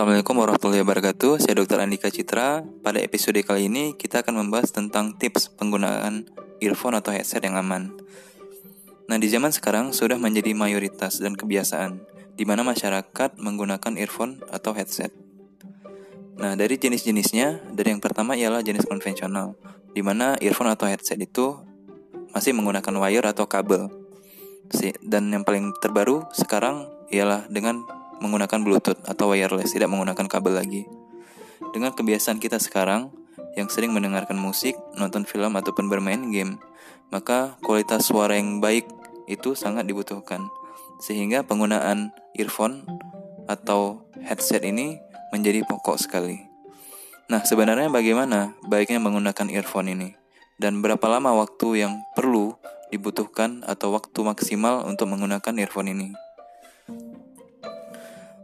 Assalamualaikum warahmatullahi wabarakatuh. Saya Dr. Andika Citra. Pada episode kali ini kita akan membahas tentang tips penggunaan earphone atau headset yang aman. Nah, di zaman sekarang sudah menjadi mayoritas dan kebiasaan di mana masyarakat menggunakan earphone atau headset. Nah, dari jenis-jenisnya, dari yang pertama ialah jenis konvensional, di mana earphone atau headset itu masih menggunakan wire atau kabel. Dan yang paling terbaru sekarang ialah dengan menggunakan Bluetooth atau wireless, tidak menggunakan kabel lagi. Dengan kebiasaan kita sekarang yang sering mendengarkan musik, nonton film ataupun bermain game, maka kualitas suara yang baik itu sangat dibutuhkan. Sehingga penggunaan earphone atau headset ini menjadi pokok sekali. Nah, sebenarnya bagaimana baiknya menggunakan earphone ini? Dan berapa lama waktu yang perlu dibutuhkan atau waktu maksimal untuk menggunakan earphone ini?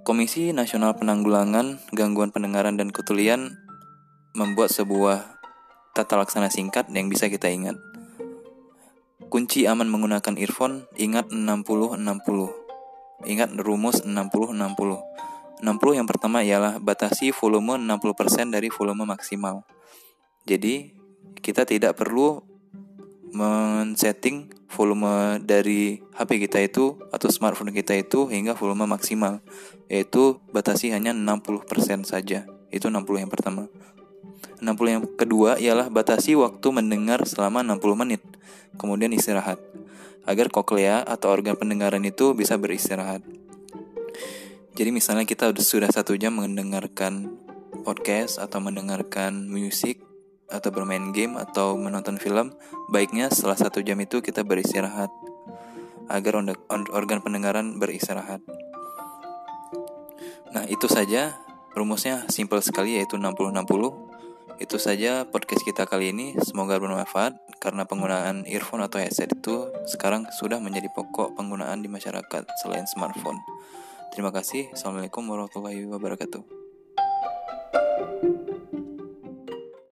Komisi Nasional Penanggulangan Gangguan Pendengaran dan Ketulian membuat sebuah tata laksana singkat yang bisa kita ingat. Kunci aman menggunakan earphone, ingat 60-60. Ingat rumus 60-60. 60 yang pertama ialah batasi volume 60% dari volume maksimal. Jadi, kita tidak perlu men-setting volume dari HP kita itu atau smartphone kita itu hingga volume maksimal yaitu batasi hanya 60% saja. Itu 60 yang pertama. 60 yang kedua ialah batasi waktu mendengar selama 60 menit kemudian istirahat agar koklea atau organ pendengaran itu bisa beristirahat. Jadi misalnya kita sudah satu jam mendengarkan podcast atau mendengarkan musik atau bermain game atau menonton film, baiknya setelah satu jam itu kita beristirahat agar organ pendengaran beristirahat. Nah, itu saja rumusnya simple sekali yaitu 60-60. Itu saja podcast kita kali ini. Semoga bermanfaat karena penggunaan earphone atau headset itu sekarang sudah menjadi pokok penggunaan di masyarakat selain smartphone. Terima kasih. Assalamualaikum warahmatullahi wabarakatuh.